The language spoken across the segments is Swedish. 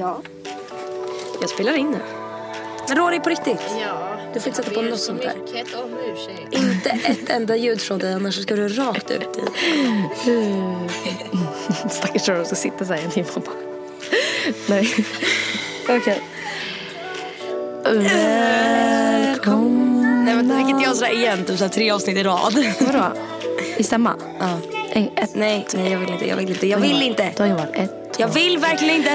Ja. Jag spelar in nu. Men Rory, på riktigt. Ja, Du får inte sätta på något så sånt där. mycket om ursäkt. Inte ett enda ljud från dig annars ska du rakt ut i. Stackars Rory ska sitta så här en timme och bara... Nej. Okej. Välkommen. Nej men tänk inte jag sådär igen, typ såhär tre avsnitt i rad. Vadå? I stämma? Ja. En, ett, Nej, nej jag vill inte, jag vill inte, jag vill inte. Då har jag varit ett, Jag vill verkligen inte.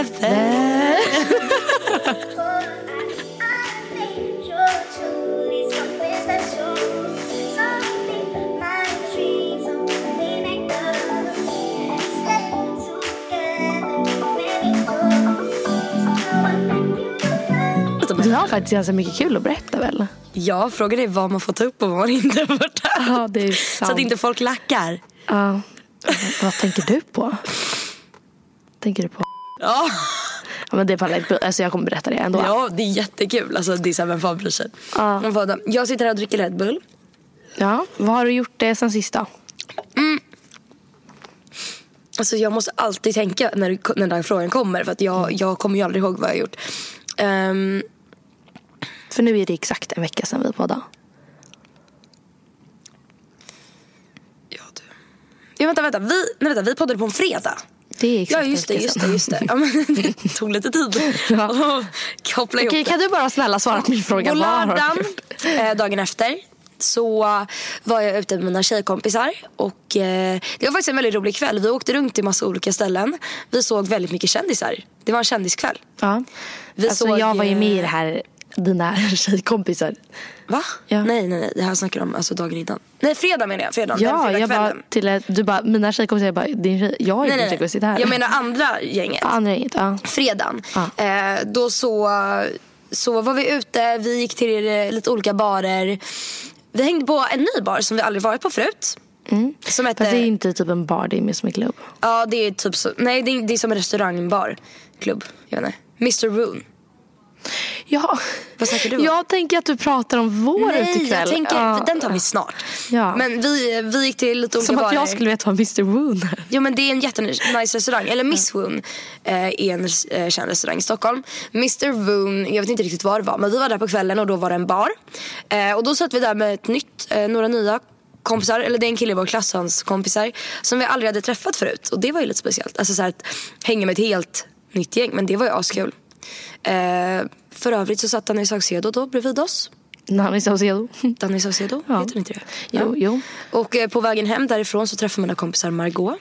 Du har faktiskt ganska mycket kul att berätta väl? Ja, frågan är vad man får ta upp och vad man inte får ta upp. Ja, det är sant. Så att inte folk lackar. Ja. Vad tänker du på? Tänker du på? Ja. Ja, men det pallar inte. Alltså jag kommer berätta det ändå. ja, det är jättekul. Alltså, det är såhär, vem fan bryr sig? Ja. Men? Jag sitter här och dricker Red Bull. Ja, vad har du gjort det sen sist då? Alltså jag måste alltid tänka när, när den frågan kommer för att jag, jag kommer ju aldrig ihåg vad jag har gjort. Ehm, För nu är det exakt en vecka sedan vi poddade. ja, du. Ja, vänta, vänta. Vi, nej, vänta. Vi poddade på en fredag. Det är Ja, just det, just det, just det. Ja, men, det tog lite tid. Ja. Koppla ihop Okej, det. kan du bara snälla svara på min fråga? På lördagen, eh, dagen efter, så var jag ute med mina tjejkompisar. Och, eh, det var faktiskt en väldigt rolig kväll. Vi åkte runt till massa olika ställen. Vi såg väldigt mycket kändisar. Det var en kändiskväll. Ja. Vi alltså, såg, jag var ju eh, med i det här, dina tjejkompisar. Va? Ja. Nej, nej, nej. Det här snackar om alltså, dagen innan. Nej, fredag menar jag. Fredag. Ja, jag bara till ett, du bara, mina tjejkompisar, jag bara, din tjej, jag ju Nej, nej, tjejkompis sitta nej. här. Jag menar andra gänget. Ja, andra gänget, ja. fredagen. Ja. Eh, då så, så var vi ute, vi gick till lite olika barer. Vi hängde på en ny bar som vi aldrig varit på förut. Som hette, Fast det är inte typ en bar, det är mer som en klubb. ja, det är typ så, nej det är, det är som en restaurangbar. Klubb, jag vet inte. Mr Roon. Ja. Vad snackar du om? Jag tänker att du pratar om vår Nej, utekväll. jag tänker, Ja. den tar vi snart. Ja. Men vi, vi gick till lite olika Som att barer. jag skulle veta vad Mr Woon är. Jo men det är en jättenice restaurang. Eller Miss Woon eh, är en eh, känd restaurang i Stockholm. Mr Woon, jag vet inte riktigt vad det var. Men vi var där på kvällen och då var det en bar. Eh, och då satt vi där med ett nytt, några nya kompisar. Eller det är en kille i vår klass, hans kompisar. Som vi aldrig hade träffat förut. Och det var ju lite speciellt. Alltså så här att hänga med ett helt nytt gäng. Men det var ju askul. Eh, för övrigt så satt Danny Saucedo då bredvid oss. Nanny Saucedo. Danny Saucedo, Ja. heter inte det? Jo, jo. Och eh, på vägen hem därifrån så träffade mina kompisar Margot.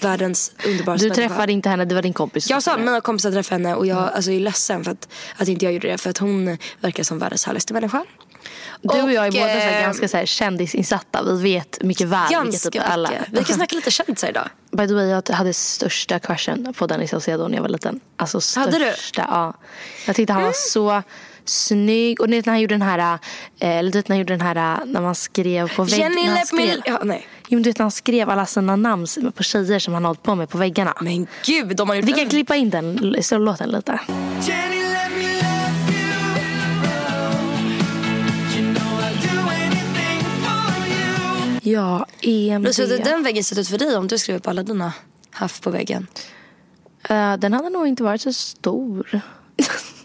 Världens underbaraste Du människa. träffade inte henne, det var din kompis. Jag sa att mina kompisar träffade henne och jag alltså, är ledsen för att, att inte jag gjorde det. För att hon verkar som världens härligaste människa. Du och jag är Och, båda så eh, ganska så här kändisinsatta. Vi vet mycket väl vilka typ alla. Vi kan snacka lite kändisar idag. By the way, jag hade största crushen på Danny Saucedo när jag var liten. Alltså största. Hade du? Ja. Jag tyckte han var så snygg. Och ni vet när han gjorde den här, eh, eller du vet när han gjorde den här när man skrev på väggen. Jenny let me... skrev- Ja, nej. Jo, du vet när han skrev alla sina namn på tjejer som han hållit på med på väggarna. Men gud, de har gjort Vi kan klippa in den låten lite. Ja, EMD. Lucia, hade den väggen sett ut för dig om du skrev upp alla dina haff på väggen? Eh, den hade nog inte varit så stor.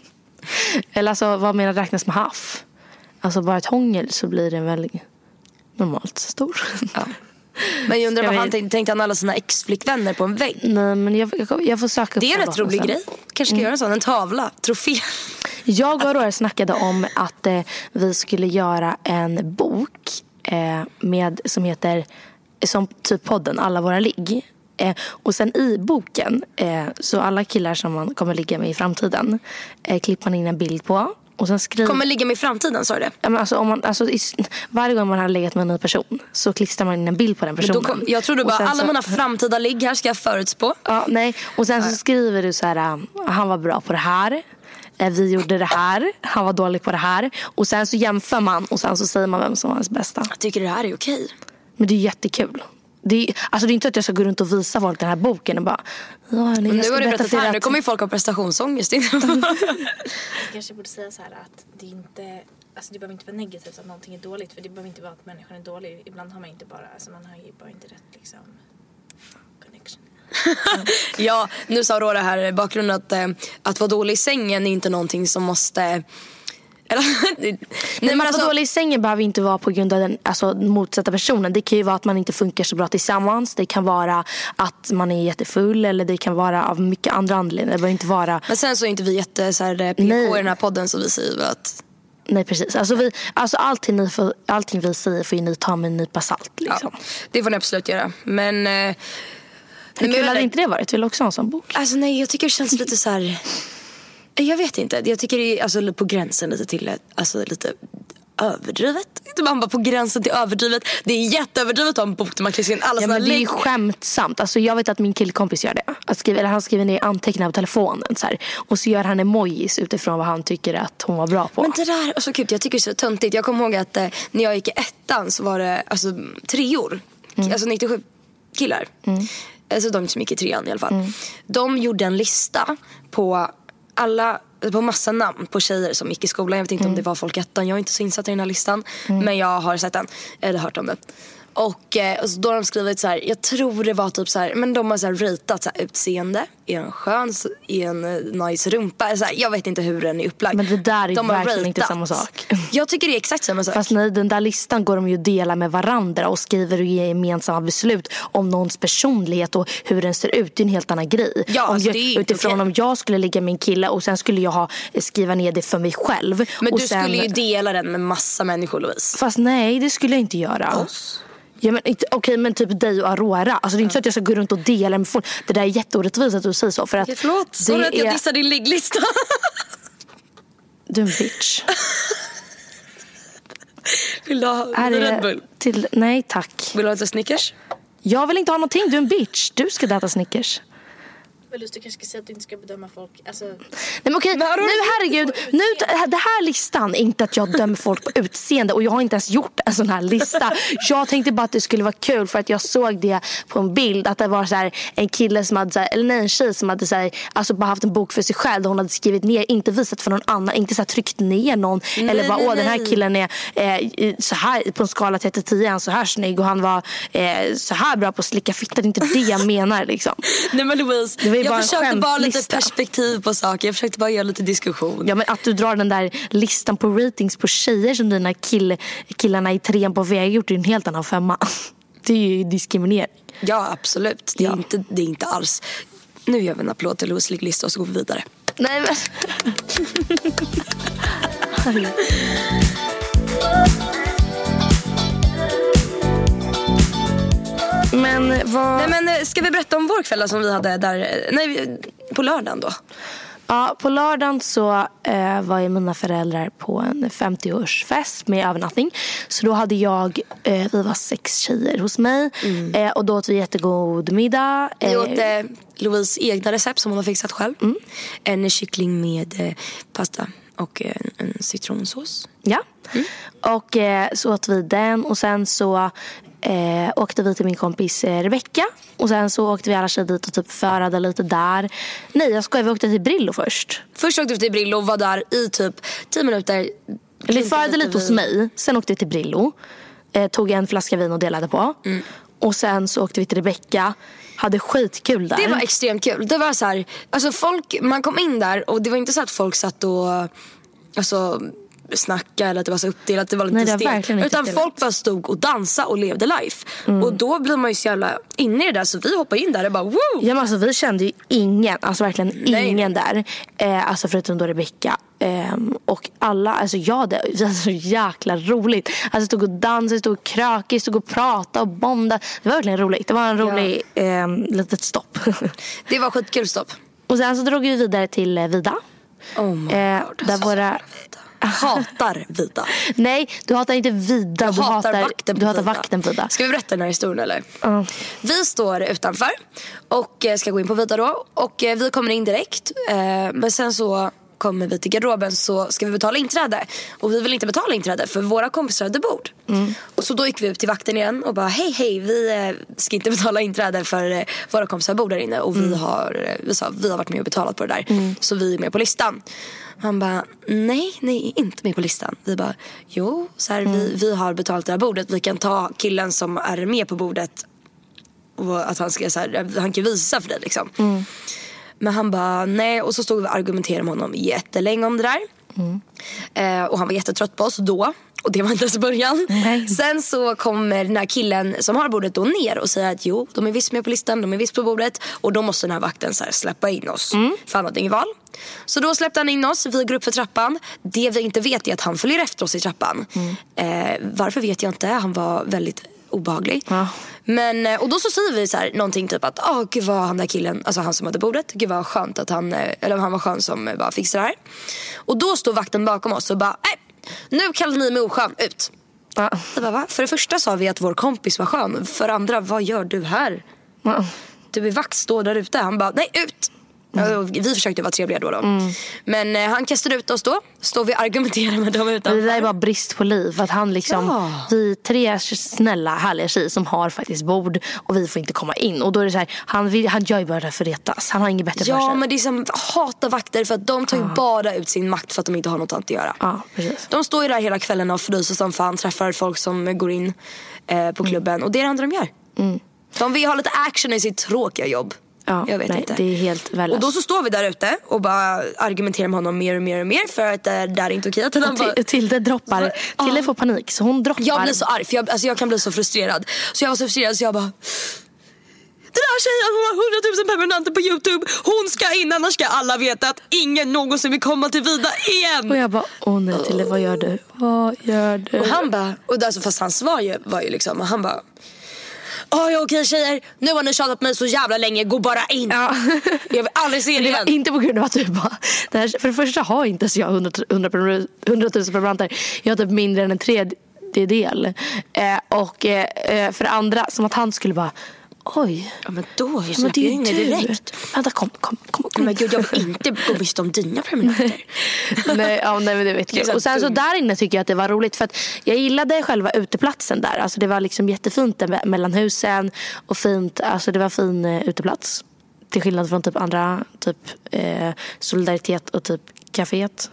Eller alltså, vad menar räknas med haff? Alltså bara ett hångel så blir den väl normalt stor. Ja. Men jag undrar Jag vad han tänkte, tänkte han alla sina ex-flickvänner på en vägg? Nej, men jag, jag, jag får söka Det är en rätt rolig sen. grej. Kanske ska göra en sån, en tavla, trofé. Jag och Aurora snackade om att eh, vi skulle göra en bok med, som heter som typ podden Alla våra ligg. Eh, och sen i boken, eh, så alla killar som man kommer ligga med i framtiden eh, klipper man in en bild på. Och sen skriver... Kommer ligga med i framtiden sa du det? Ja, men alltså, om man, alltså, i, varje gång man har legat med en ny person så klistrar man in en bild på den personen. kom, jag trodde bara alla så- mina framtida ligg här ska jag förutspå. Ja, nej. Och sen så skriver du så här, ah, han var bra på det här. Eh, Vi gjorde det här, han var dålig på det här. Och sen så jämför man och sen så säger man vem som var hans bästa. Jag tycker det här är okej. Men det är jättekul. Det är, alltså det är inte att jag ska gå runt och visa folk den här boken och bara... Ja, hörni, Men jag nu har du berätta berättat er här, nu kommer ju folk ha prestationsångest. Jag kanske borde säga så här att det är inte Alltså det behöver inte vara negativt att någonting är dåligt för det behöver inte vara att människan är dålig. Ibland har man inte bara, alltså man har ju bara inte rätt liksom. ja, nu sa Aurora här i bakgrunden att, eh, att vara dålig i sängen är inte någonting som måste... Nej, men alltså- dålig i sängen behöver inte vara på grund av den alltså, motsatta personen. Det kan ju vara att man inte funkar så bra tillsammans. Det kan vara att man är jättefull eller det kan vara av mycket andra anledningar. Det behöver inte vara... Men sen så är inte vi jätte så här, eh, PK Nej. i den här podden så vi säger att Nej precis. Alltså, vi, alltså allting, ni får, allting vi säger får ju ni ta med en nypa salt. Liksom. ja, det får ni absolut göra. Men... Eh, Hur kul hade inte det varit? Vill du också ha en sån bok? Alltså nej, jag tycker det känns lite så här... Jag vet inte. Jag tycker det är alltså, på gränsen lite till alltså, lite överdrivet. Man bara på gränsen till överdrivet. Det är jätteöverdrivet att ha en bok där man klistrar in alla Ja, men det är ju skämtsamt. Alltså, jag vet att min killkompis gör det. Att skriva, eller han skriver ner anteckningar på telefonen. Så här, och så gör han emojis utifrån vad han tycker att hon var bra på. Men det där, alltså gud, jag tycker det är så töntigt. Jag kommer ihåg att eh, när jag gick i ettan så var det alltså, treor. Alltså 97 killar. Alltså de som gick i trean i alla fall. De gjorde en lista på alla på massa namn på tjejer som gick i skolan. Jag vet inte om det var folk i ettan. Jag är inte så insatt i den här listan. Men jag har sett den. Eller hört om den. Och, eh, och då har de skrivit så här, jag tror det var typ så här, men de har så här ratat så här, utseende, är en skön, är en eh, nice rumpa. Så här, jag vet inte hur den är upplagd. Men det där är De har verkligen inte samma sak. Jag tycker det är exakt samma sak. Fast nej, den där listan går de ju att dela med varandra och skriver och ger gemensamma beslut om någons personlighet och hur den ser ut. Det är en helt annan grej. Ja, om alltså, jag, utifrån okej. om jag skulle ligga med en kille och sen skulle jag ha, skriva ner det för mig själv. men du sen, skulle ju dela den med massa människor Louise. Fast nej, det skulle jag inte göra. Ja, men, Okej, men typ dig och Aurora. Alltså, det är inte så att jag ska gå runt och dela med folk. Det där är jätteorättvist att du säger så. För att Förlåt, det sorry att jag är- dissar din ligglista. Du är en bitch. Vill du ha Är det Red Bull? till, nej tack. Vill du ha lite Snickers? Jag vill inte ha någonting. Du är en bitch. Du ska äta Snickers. Just du kanske ska säga att du inte ska bedöma folk, alltså Nej men okej, nu herregud. Nu, det här listan är inte att jag dömer folk på utseende och jag har inte ens gjort en sån här lista. Jag tänkte bara att det skulle vara kul för att jag såg det på en bild att det var så här, en kille som hade, så här, eller nej en tjej som hade så här, alltså bara haft en bok för sig själv där hon hade skrivit ner, inte visat för någon annan, inte så här, tryckt ner någon eller bara nej, åh den här nej. killen är eh, så här på en skala 1 till 10 är han så här snygg och han var eh, så här bra på att slicka fitta. Det är inte det jag menar liksom. Nej men Louise, Det var jag bara en försökte bara lite skämtlista. perspektiv på saker. Jag försökte bara göra lite diskussion. Ja men att du drar den där listan på ratings på tjejer som dina kill, killarna i trean på väg gjort är en helt annan femma. Det är ju diskriminering. Ja absolut, det är, Ja. Inte, det är inte alls. Nu gör vi en applåd till Louise ligglista och så går vi vidare. Nej men. men vad... Nej men eh, ska vi berätta om vår kväll som vi hade där, eh, nej på lördagen då? Ja, på lördagen så eh, var ju mina föräldrar på en 50-årsfest med övernattning. Så då hade jag, eh, vi var sex tjejer hos mig. Eh, och då åt vi jättegod middag. Vi Eh, åt eh, Louise egna recept som hon har fixat själv. En kyckling med pasta och eh, en, en citronsås. Ja. Och eh, så åt vi den och sen så eh, åkte vi till min kompis eh, Rebecca. Och sen så åkte vi alla tjejer dit och typ förade lite där. Nej jag skojar, vi åkte till Brillo först. Först åkte vi till Brillo och var där i typ 10 minuter. Vi förade lite hos mig. Sen åkte vi till Brillo. Eh, tog en flaska vin och delade på. Och sen så åkte vi till Rebecca. Hade skitkul där. Det var extremt kul. Det var så här, alltså folk, man kom in där och det var inte så att folk satt och alltså, snackade eller att det var så uppdelat. Det var lite Nej, det var stelt. Utan folk bara stod och dansade och levde life. Mm. Och då blir man ju så jävla inne i det där så vi hoppade in där och bara woo! Ja, men alltså, vi kände ju ingen, alltså verkligen Nej. ingen där. Eh, alltså förutom då Rebecca. Ehm, och alla, alltså jag det var så jäkla roligt. Alltså stod och dansade, stod och krökade, stod och pratade och bondade. Det var verkligen roligt. Det var en rolig ehm, litet stopp. Det var skitkul stopp. och sen så drog vi vidare till eh, Vida. Oh Eh, där alltså, våra. Hatar Vida. Nej, du hatar inte Vida. Jag du hatar vakten på Du hatar Vida. vakten på Vida. Ska vi berätta den här historien eller? Ja. Vi står utanför och eh, ska gå in på Vida då. Och eh, vi kommer in direkt. Eh, Men sen så kommer vi till garderoben så ska vi betala inträde. Och vi vill inte betala inträde för våra kompisar hade bord. Och så då gick vi upp till vakten igen och bara hej hej vi eh, ska inte betala inträde för eh, våra kompisar bord där inne. Och vi har, eh, vi sa, vi har varit med och betalat på det där. Så vi är med på listan. Han bara, nej, ni är inte med på listan. Vi bara, jo, så här, vi, vi har betalat det här bordet. Vi kan ta killen som är med på bordet och att han ska så här, han kan visa för dig liksom. Men han bara nej och så stod vi och argumenterade med honom jättelänge om det där. Eh, och han var jättetrött på oss då. Och det var inte ens början. Nej. Sen så kommer den här killen som har bordet då ner och säger att jo, de är visst med på listan, de är visst på bordet. Och då måste den här vakten så här släppa in oss. För han hade inget val. Så då släppte han in oss, vi går upp för trappan. Det vi inte vet är att han följer efter oss i trappan. Eh, varför vet jag inte, han var väldigt obehaglig. Ja. Men, eh, och då så säger vi så här, någonting typ att oh, gud vad han där killen, alltså han som hade bordet, gud vad skönt att han, eh, eller han var skön som eh, bara fixade det här. Och då står vakten bakom oss och bara, nej nu kallar ni mig oskön, ut. Ja. Bara, va? För det första sa vi att vår kompis var skön, för andra, vad gör du här? Ja. Du är vakt, stå där ute. Han bara, nej ut! Ja, och Vi försökte vara trevliga då. då. Men eh, han kastade ut oss då. Står vi och argumenterar med dem Det utanför. där är bara brist på liv. Att han liksom, Ja. Vi tre snälla härliga tjejer som har faktiskt bord och vi får inte komma in. Och då är det så här, han, vill, han gör ju bara det för att retas. Han har inget bättre för Ja sig. men det är som hatar vakter för att de tar ju bara ut sin makt för att de inte har något annat att göra. Ja, precis. De står ju där hela kvällen och fryser som fan, träffar folk som går in eh, på klubben och det är det enda de gör. De vill ha lite action i sitt tråkiga jobb. Ja, jag vet nej, inte. Det är helt Och då så står vi där ute och bara argumenterar med honom mer och mer och mer för att det där är inte okej. Att han bara, Till- Tilde droppar. Ja. Tilde får panik så hon droppar. jag blir så arg för jag, alltså jag kan bli så frustrerad. Så jag var så frustrerad så jag bara den här tjejen hon har 100 000 prenumeranter på Youtube. Hon ska in annars ska alla veta att ingen någonsin vill komma till Vida igen. Och jag bara, åh nej Tilde vad gör du? Vad gör du? Och han bara, och alltså, fast hans svar ju, var ju liksom, han bara Ja, ja okej tjejer, nu har ni tjatat på mig så jävla länge, gå bara in. Ja. Jag vill aldrig se er Det var igen. inte på grund av att du bara... Det här, för det första har inte ens jag 100, 100, 100 000 prenumeranter. Jag har typ mindre än en tredjedel. Eh, och eh, eh, för det andra, som att han skulle bara... Oj. Ja men då Ja, men släpper in ju du. direkt. Vänta, kom, kom, kom. kom. Men gud jag vill inte gå miste om dina prenumeranter. nej, ja, nej, men det vet jag. Och sen så där inne tycker jag att det var roligt för att jag gillade själva uteplatsen där. Alltså det var liksom jättefint där me- mellan husen och fint, alltså det var fin eh, uteplats. Till skillnad från typ andra, typ eh, Solidaritet och typ Caféet.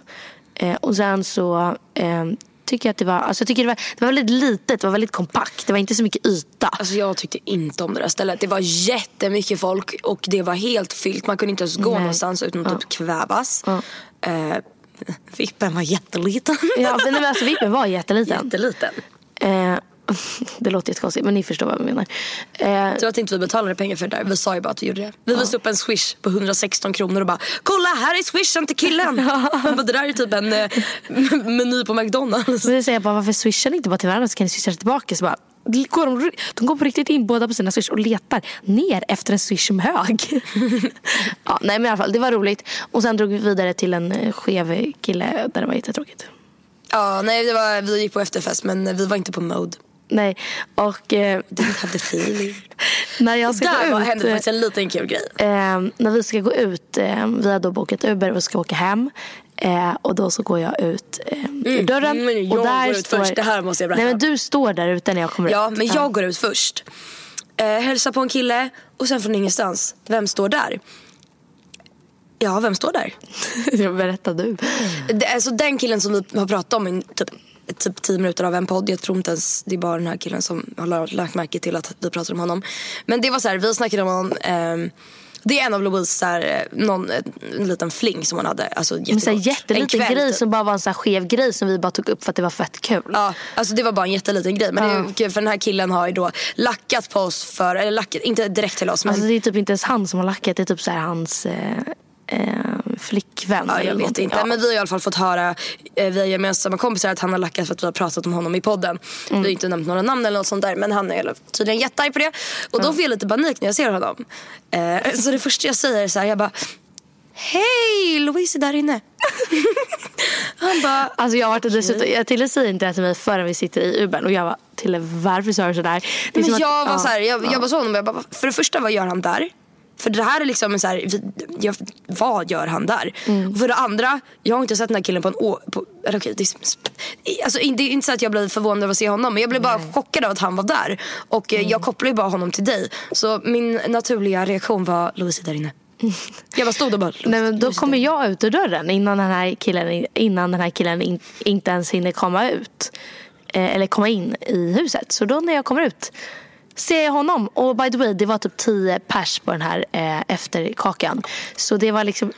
Eh, och sen så eh, tycker jag att det var, alltså jag tycker det var, det var väldigt litet, det var väldigt kompakt. Det var inte så mycket yta. Alltså jag tyckte inte om det där stället. Det var jättemycket folk och det var helt fyllt. Man kunde inte ens gå Nej. någonstans utan att typ kvävas. Ja. Eh, vippen var jätteliten. Ja, men alltså vippen var jätteliten. Jätteliten. Eh, det låter jättekonstigt men ni förstår vad jag menar. Eh, Tur att inte vi betalade pengar för det där. Vi sa ju bara att vi gjorde det. Vi visade upp en swish på 116 kronor och bara Kolla här är swishen till killen. Bara, det där är typ en eh, meny på McDonalds. Det säger bara, varför swishar ni inte bara till varandra så kan ni swisha tillbaka? Så bara, går de, de går på riktigt in båda på sina swish och letar ner efter en swish som hög. ja, nej men i alla fall, det var roligt. Och sen drog vi vidare till en eh, skev kille där det var jättetråkigt. Ja, nej, det var, vi gick på efterfest men vi var inte på mode. Nej, och eh, have the feeling. när jag ska Där gå ut... hände faktiskt en liten kul grej. Eh, när vi ska gå ut, eh, vi har då bokat Uber och ska åka hem. Eh, och då så går jag ut eh, ur dörren. Mm, men jag och där går ut står... först. Det här måste jag berätta. Nej men du står där ute när jag kommer Ja, ut. men jag går ut först. Eh, hälsar på en kille och sen från ingenstans. Vem står där? Ja, vem står där? jag berättar du. Det, alltså den killen som vi har pratat om i typ, typ tio minuter av en podd. Jag tror inte ens det är bara den här killen som har la- lagt märke till att vi pratar om honom. Men det var så här, vi snackade om honom. ehm, det är en av Louise, så här, eh, någon, eh, en liten fling som hon hade. Alltså, Men så jätteliten En kväll, grej typ. som bara var en så här skev grej som vi bara tog upp för att det var fett kul. Ja, alltså det var bara en jätteliten grej. Men det är kul för den här killen har ju då lackat på oss för, eller lackat, inte direkt till oss men Alltså det är typ inte ens han som har lackat, det är typ så här hans eh, eh, flickvän. Ja, eller jag vet någonting. inte. Ja. Men vi har i alla fall fått höra eh, via gemensamma kompisar att han har lackat för att vi har pratat om honom i podden. Vi har inte nämnt några namn eller något sånt där men han är tydligen jättearg på det. Och då får jag lite panik när jag ser honom. Eh, så det första jag säger är så här, jag bara Hej! Louise är där inne. Han bara, Alltså jag har varit dessutom, jag Tille säger inte det till mig förrän vi sitter i Ubern och jag var Tille varför sa du sådär? Det är men som att- jag var ja, så här, jag, ja. jag var så honom och jag bara, för det första vad gör han där? För det här är liksom en så här, jag, vad gör han där? Mm. För det andra, jag har inte sett den här killen på en år. Eller okej, det, är, alltså, det är inte så att jag blev förvånad över att se honom. Men jag blev bara chockad av att han var där. Och Mm. eh, jag kopplar ju bara honom till dig. Så min naturliga reaktion var, Louise är där inne. Jag bara stod och bara, Nej, men då kommer jag ut ur dörren innan den här killen, innan den här killen in, inte ens hinner komma ut. Eh, eller komma in i huset. Så då när jag kommer ut ser jag honom. Och by the way, det var typ 10 pers på den här eh, efterkakan. Så det var liksom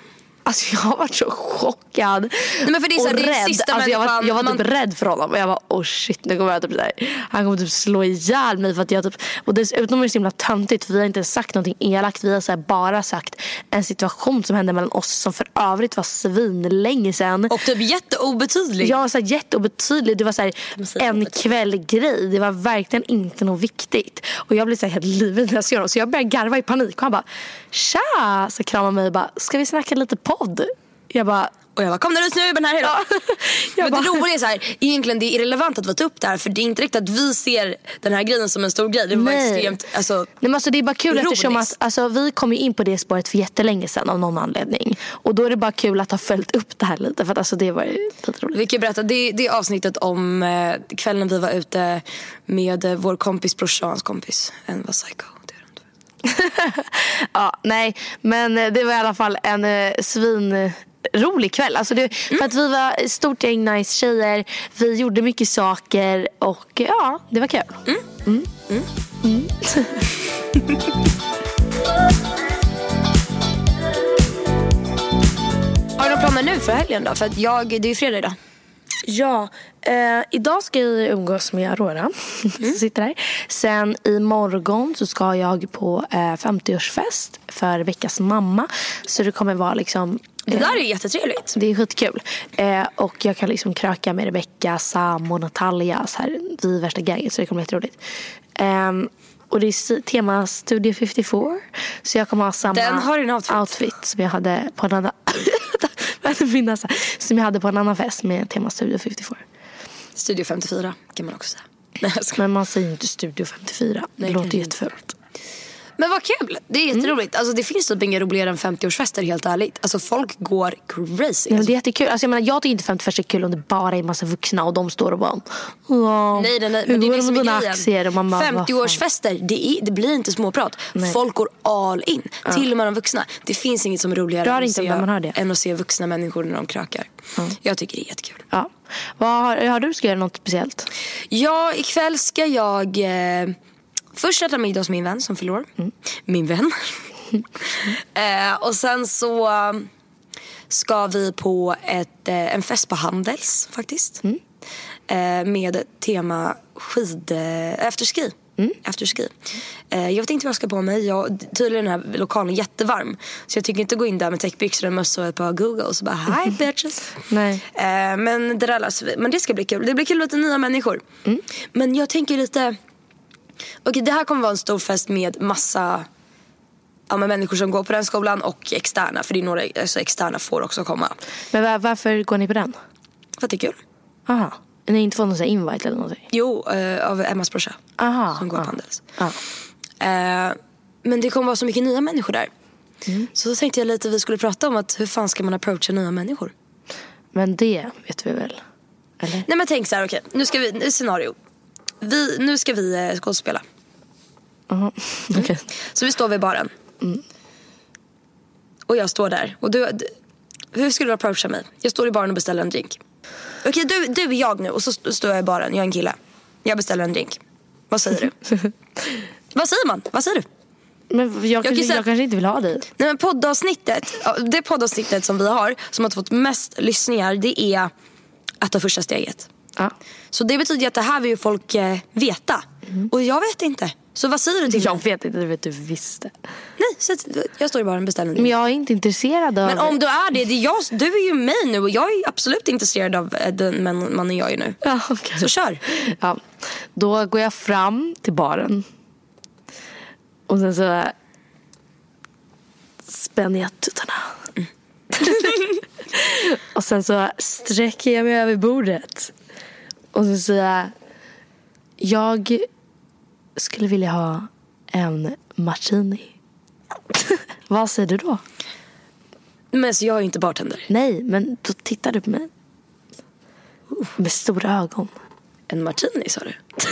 Alltså jag har varit så chockad Nej, men för det är så här, och rädd. sista alltså jag var, jag var typ man- rädd för honom. Och jag var oh shit nu kommer jag typ här, han kommer typ slå ihjäl mig. För att jag typ, och dessutom är det så himla töntigt för vi har inte sagt någonting elakt. Vi har så bara sagt en situation som hände mellan oss som för övrigt var svinlänge sedan. Och typ jätteobetydlig. Var så här jätteobetydlig. Det var så här en kväll-grej. Det var verkligen inte något viktigt. Och jag blev så här helt livrädd när jag såg honom. Så jag började garva i panik. Och han bara tja! Så kramade mig och bara ska vi snacka lite podd? Jag bara Och jag bara, kom nu ut nu Ubben här, hejdå. Jag Men det roliga är så här, egentligen det är irrelevant att vi tar upp det här för det är inte riktigt att vi ser den här grejen som en stor grej. Det var Nej. extremt, alltså, Nej, men alltså det är bara kul Ironiskt. eftersom att alltså, vi kom in på det spåret för jättelänge sedan av någon anledning. Och då är det bara kul att ha följt upp det här lite för att alltså, det var lite roligt. vi kan berätta, det, det är avsnittet om eh, kvällen vi var ute med eh, vår kompis brorsa och hans kompis. En var psycho. Det är de inte. Ja, nej, men det var i alla fall en eh, svin rolig kväll. Alltså det, För att vi var ett stort gäng nice tjejer. Vi gjorde mycket saker och ja, det var kul. Har du några planer nu för helgen då? För att jag, det är ju fredag idag. Ja, eh, idag ska jag umgås med Aurora som sitter här. Sen imorgon så ska jag på eh, 50-årsfest för Rebeckas mamma. Så det kommer vara liksom Det där är jättetrevligt. Det är skitkul. Eh, och jag kan liksom kröka med Rebecca, Sam och Natalia. Så här, vi är värsta gänget så det kommer bli jätteroligt. Ehm, och det är tema Studio 54. Så jag kommer ha samma Den din outfit. som jag hade på en annan... Jag hade min näsa. som jag hade på en annan fest med tema Studio 54. Studio 54 kan man också säga. Men man säger inte Studio 54. Nej, det låter jättefult. Men vad kul! Det är jätteroligt. Alltså, det finns typ inget roligare än 50-årsfester helt ärligt. Alltså folk går crazy. Men det är jättekul. Alltså, jag, menar, jag tycker inte 50 är kul om det bara är en massa vuxna och de står och bara "Ja, Nej, nej, nej. Hur Men det är går det med dina aktier? Och man bara, vad fan. 50-årsfester, det, är, det blir inte småprat. Nej. Folk går all in. Till och med de vuxna. Det finns inget som är roligare än, att se, än att se vuxna människor när de krökar. Jag tycker det är jättekul. Ja. Vad har, har du ska göra något speciellt? Ja, ikväll ska jag eh, först äta middag hos min vän som fyller år. Min vän. eh, och sen så eh, ska vi på ett, eh, en fest på Handels faktiskt. Eh, med tema skid... Eh, afterski. Afterski. Eh, jag vet inte vad jag ska på mig. Jag, tydligen är den här lokalen jättevarm. Så jag tycker inte gå in där med täckbyxor, en mössa och ett par googles och bara hi bitches. Nej. Eh, men det där löser vi. Men det ska bli kul. Det blir kul med lite nya människor. Men jag tänker lite... Okej, det här kommer vara en stor fest med massa ja, med människor som går på den skolan och externa. För det är några alltså, externa får också komma. Men var, varför går ni på den? För att det är kul. Aha. Ni har inte fått någon sån invite eller någonting? Jo, eh, av Emmas brorsa. Aha. Som går ja. på Handels. Eh, men det kommer vara så mycket nya människor där. Så då tänkte jag lite vi skulle prata om att hur fan ska man approacha nya människor? Men det vet vi väl? Eller? Nej men tänk så här, okej. Nu ska vi, nu scenario. Vi, nu ska vi eh, skådespela. Aha. Okej. Så vi står vid baren. Och jag står där. Och du, du, hur skulle du approacha mig? Jag står i baren och beställer en drink. Okej, du, du är jag nu och så st- står jag i baren. Jag är en kille. Jag beställer en drink. Vad säger du? Vad säger man? Vad säger du? Men jag, kan kanske, jag kanske inte vill ha dig. Nej, men poddavsnittet, ja, det poddavsnittet som vi har som har fått mest lyssningar det är att ta första steget. Ja. Så det betyder att det här vill ju folk eh, veta. Och jag vet inte. Så vad säger du till Jag mig? vet inte, det vet du visst. Nej, så jag står i baren och beställer. Men jag är inte intresserad av... Men om du är det, det är jag, du är ju mig nu och jag är absolut intresserad av eh, den man- mannen jag är nu. Ja, okej. Så kör. Ja. Då går jag fram till baren. Och sen så spänner jag tuttarna. Och sen så sträcker jag mig över bordet. Och så säger jag, jag skulle vilja ha en martini. Vad säger du då? Men så jag är ju inte bartender. Nej, men då tittar du på mig. Med stora ögon. En martini sa du?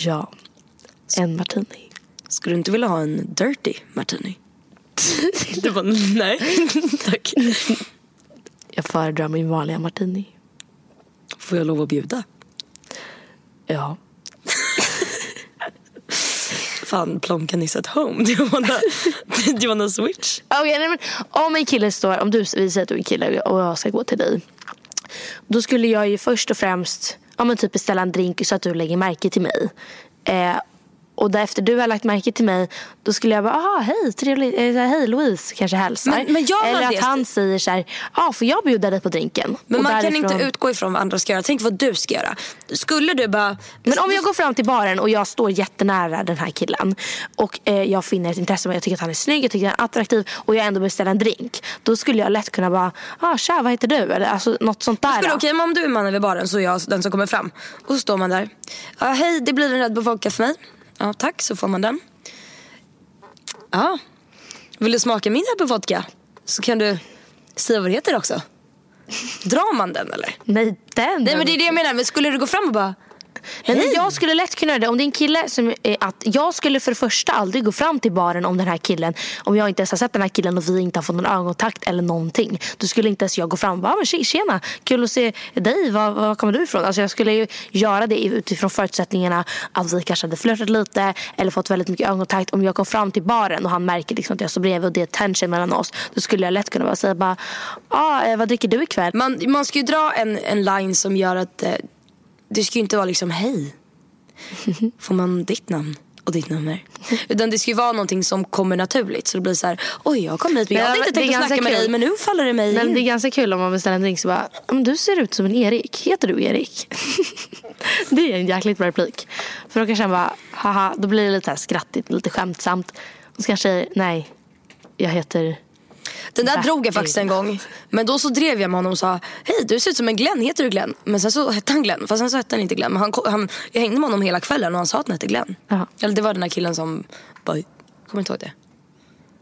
Ja, en martini. Skulle du inte vilja ha en dirty martini? du bara nej, tack. Jag föredrar min vanliga martini. Får jag lov att bjuda? Ja. Fan, plonkan is at home. Do you wanna, do you wanna switch? Okej, nej, men om en kille står, om du vi säger att du är en kille och jag ska gå till dig. Då skulle jag ju först och främst ja, men typ beställa en drink så att du lägger märke till mig. Eh, och därefter du har lagt märke till mig då skulle jag bara, aha hej, trevligt, eh, hej Louise kanske hälsar. Men- men Eller att det? han säger så här, ja får jag bjuda dig på drinken? Men Och man kan därifrån- inte utgå ifrån vad andra ska göra. Tänk vad du ska göra. Skulle du bara... Men om jag går fram till baren och jag står jättenära den här killen och eh, jag finner ett intresse jag tycker att han är snygg, jag tycker att han är attraktiv och jag ändå beställer en drink. Då skulle jag lätt kunna bara, ah tja vad heter du? Eller alltså något sånt där. Okej, men om du är mannen vid baren så är jag den som kommer fram. Och så står man där. Ja, hej, det blir en Red Bull vodka för mig. Ja, tack, så får man den. Ja. Vill du smaka min Bull vodka? Så kan du säga vad det heter också. Drar man den eller? Nej den. Nej men det är det jag menar. Men skulle du gå fram och bara... Men jag skulle lätt kunna göra det. Om det är en kille som är att jag skulle för det första aldrig gå fram till baren om den här killen. Om jag inte ens har sett den här killen och vi inte har fått någon ögonkontakt eller någonting. Då skulle inte ens jag gå fram och bara, men tje- tjena, kul att se dig, var, var kommer du ifrån? Alltså jag skulle ju göra det utifrån förutsättningarna att vi kanske hade flörtat lite eller fått väldigt mycket ögonkontakt. Om jag kom fram till baren och han märker liksom att jag står bredvid och det är tension mellan oss. Då skulle jag lätt kunna bara säga bara, ah, eh, vad dricker du ikväll? Man, man ska ju dra en, en line som gör att eh, det ska ju inte vara liksom hej. Får man ditt namn och ditt nummer? Utan det ska ju vara någonting som kommer naturligt. Så det blir så här, oj jag kom hit men jag Ja, hade inte tänkt att snacka med kul. dig men nu faller det mig Men in. det är ganska kul om man beställer en drink så bara, men du ser ut som en Erik. Heter du Erik? det är en jäkligt bra replik. För då kanske han bara, haha, då blir det lite här skrattigt, lite skämtsamt. Och så kanske jag säger, nej, jag heter... Den där Bertil. drog jag faktiskt en gång. Men då så drev jag med honom och sa, hej du ser ut som en Glenn, heter du Glenn? Men sen så hette han Glenn, fast sen så hette han inte Glenn. Men han, han, jag hängde med honom hela kvällen och han sa att han hette Glenn. Jaha. Eller det var den där killen som bara, kommer inte ihåg det.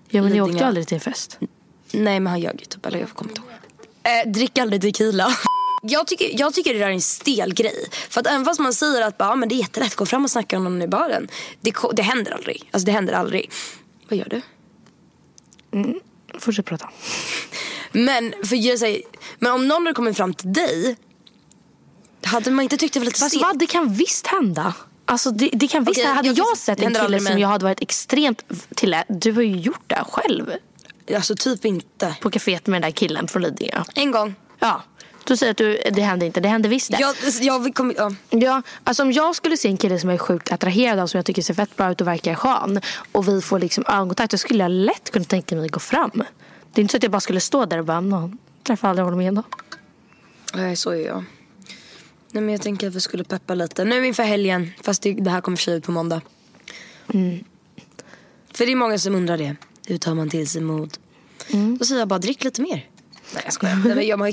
Ja men ni åkte ju aldrig till en fest. Nej men han ljög ju typ, eller jag kommer inte ihåg. Eh, drick aldrig tequila. Jag tycker, jag tycker det där är en stel grej. För att även fast man säger att bara, "Ja, men det är jättelätt, gå fram och snacka om någon i baren. Det, det händer aldrig. Alltså det händer aldrig. Vad gör du? Fortsätt prata. Men, för jag säger, men om någon hade kommit fram till dig. Hade man inte tyckt det var lite Fast stelt? vad, det kan visst hända. Alltså det, det kan visst hända. Hade jag- jag sett en kille som jag hade varit extremt till, du har ju gjort det själv. Alltså typ inte. På kaféet med den där killen från Lidingö. En gång. Ja, du säger att du, det hände inte, det hände visst det. Jag, jag kom, ja. Ja, alltså om jag skulle se en kille som jag är sjukt attraherad av som jag tycker ser fett bra ut och verkar skön och vi får liksom ögonkontakt då skulle jag lätt kunna tänka mig att gå fram. Det är inte så att jag bara skulle stå där och bara, träffa aldrig honom igen då. Nej, så är jag. Nej, men jag tänker att vi skulle peppa lite. Nu inför helgen. Fast det, det här kommer för ut på måndag. För det är många som undrar det. Hur tar man till sig mod? Då säger jag bara drick lite mer. Nej jag skojar. Nej, men jag, man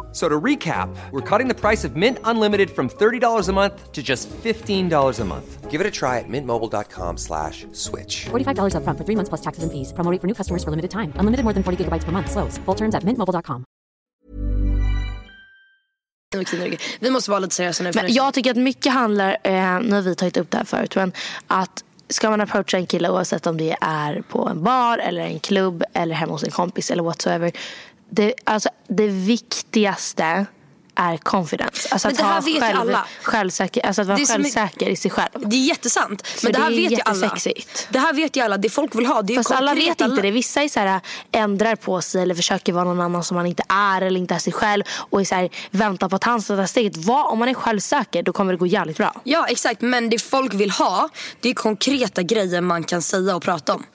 So to recap, we're cutting the price of Mint Unlimited from $30 a month to just $15 a month. Give it a try at mintmobile.com slash switch. $45 upfront for three months plus taxes and fees. Promo rate for new customers for limited time. Unlimited more than 40 gigabytes per month. Slows. Full terms at mintmobile.com. Vi måste vara lite seriösa nu. Men jag tycker att mycket handlar, eh, nu har vi tagit upp det här förut, men att ska man approacha en kille oavsett om det är på en bar eller en klubb eller hemma hos en kompis eller whatsoever. Det, alltså, det viktigaste är confidence. Alltså Men att det här ha själv, alla. Självsäker, alltså att vara Det är självsäker i sig själv. Det är jättesant. Men För det här det vet ju alla. Det här vet ju alla. Det folk vill ha det är Fast alla vet konkreta- inte det. Vissa är så här, ändrar på sig eller försöker vara någon annan som man inte är eller inte är sig själv och är så här, väntar på att han ska ta steget. Var, om man är självsäker då kommer det gå jävligt bra. Ja exakt men det folk vill ha det är konkreta grejer man kan säga och prata om.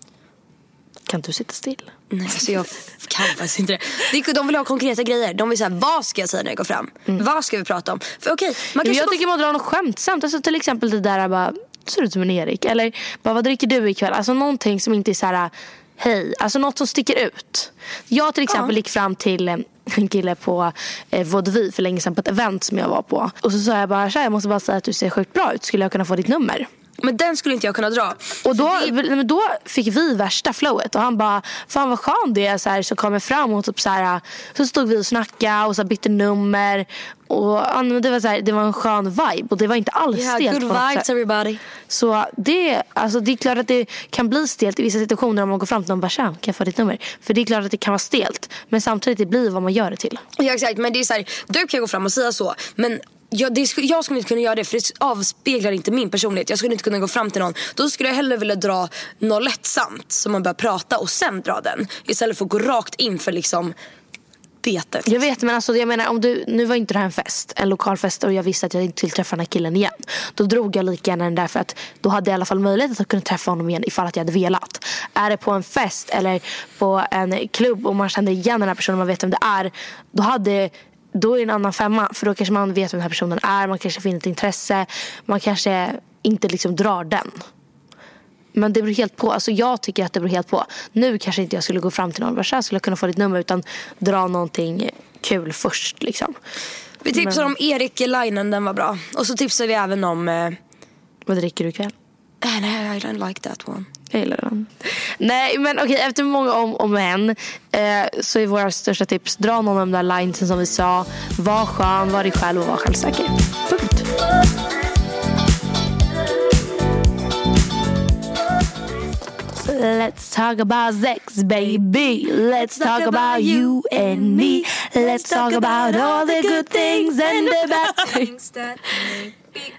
Kan du sitta still? Nej alltså jag kan faktiskt inte det. De vill ha konkreta grejer. De vill säga vad ska jag säga när jag går fram? Vad ska vi prata om? För okej, man kanske jag tycker man drar något skämtsamt. Alltså till exempel det där bara, ser ut som en Erik. Eller bara, vad dricker du ikväll? Alltså någonting som inte är så här, hej. Alltså något som sticker ut. Jag till exempel gick fram till eh, en kille på eh, Vaudeville för länge sedan på ett event som jag var på. Och så sa jag bara, "Tja, jag måste bara säga att du ser sjukt bra ut. Skulle jag kunna få ditt nummer? Men den skulle inte jag kunna dra. Och då, men då fick vi värsta flowet och han bara, fan vad skön det är så här, så kommer fram och typ så här, så stod vi och snackade och så bytte nummer. Och det var så här, det var en skön vibe och det var inte alls Yeah, stelt good vibes everybody. Så det, alltså det är klart att det kan bli stelt i vissa situationer om man går fram till någon och bara, "Tja, kan jag få ditt nummer? För det är klart att det kan vara stelt. Men samtidigt det blir vad man gör det till. Ja exakt men det är så här, du kan gå fram och säga så men jag, det, jag skulle inte kunna göra det för det avspeglar inte min personlighet. Jag skulle inte kunna gå fram till någon. Då skulle jag hellre vilja dra något lättsamt som man börjar prata och sen dra den. Istället för att gå rakt in för liksom betet. Jag vet men alltså jag menar om du, nu var inte det här en fest, en lokal fest och jag visste att jag inte skulle träffa den här killen igen. Då drog jag lika gärna den där för att då hade jag i alla fall möjlighet att kunna träffa honom igen ifall att jag hade velat. Är det på en fest eller på en klubb och man känner igen den här personen, och man vet vem det är. Då hade då är det en annan femma för då kanske man vet vem den här personen är, man kanske finner ett intresse, man kanske inte liksom drar den. Men det beror helt på. Alltså jag tycker att det beror helt på. Nu kanske inte jag skulle gå fram till någon och "Tja, skulle jag kunna få ditt nummer utan dra någonting kul först liksom. Vi tipsar om Erik Lainen, den var bra. Och så tipsar vi även om... Eh, Vad dricker du ikväll? äh, nej, I don't like that one. Jag gillar den. Nej men okej efter många om och men eh, så är våra största tips dra någon av de där linesen som vi sa. Var skön, var dig själv och var självsäker. Punkt. Let's talk about sex baby Let's talk about you and me Let's talk about all the good things and the bad things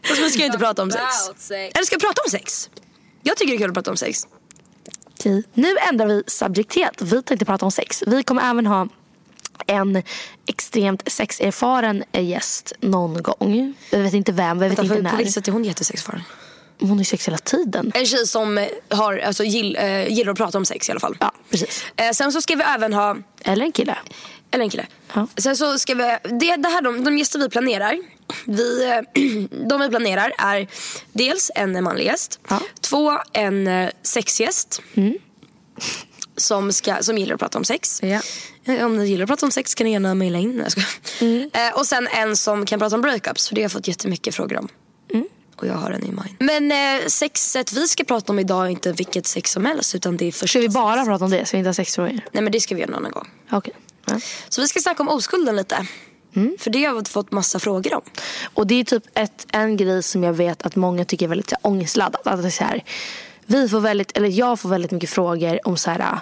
Fast vi ska ju inte prata om sex. Eller ska vi prata om sex? Jag tycker det är kul att prata om sex. Okej, nu ändrar vi subjekt helt. Vi tänkte prata om sex. Vi kommer även ha en extremt sexerfaren gäst någon gång. Vi vet inte vem, vi vet Vänta, inte när. på vilket sätt är hon jättesexfaren? Hon är sex hela tiden. En tjej som har, alltså, gill, eh, gillar att prata om sex i alla fall. Ja, precis. Eh, sen så ska vi även ha, Eller en kille. eller en kille. Ja. Sen så ska vi, det, det här de, de gäster vi planerar. Vi, de vi planerar är dels en manlig gäst. Ja. Två, en eh, sexgäst. Som, ska, som gillar att prata om sex. Ja. Eh, Om ni gillar att prata om sex kan ni gärna mejla in. Jag skojar. Eh, och sen en som kan prata om breakups. För det har jag fått jättemycket frågor om. Och jag har en i mind. Men eh, sexet vi ska prata om idag är inte vilket sex som helst. Utan det är första Ska vi bara sex. prata om det? Ska vi inte ha sexfrågor? Nej men det ska vi göra någon annan gång. Okej. Ja. Så vi ska snacka om oskulden lite. För det har vi fått massa frågor om. Och det är typ ett, en grej som jag vet att många tycker är väldigt så här, ångestladdat. Att det är så här, vi får väldigt, eller jag får väldigt mycket frågor om så här.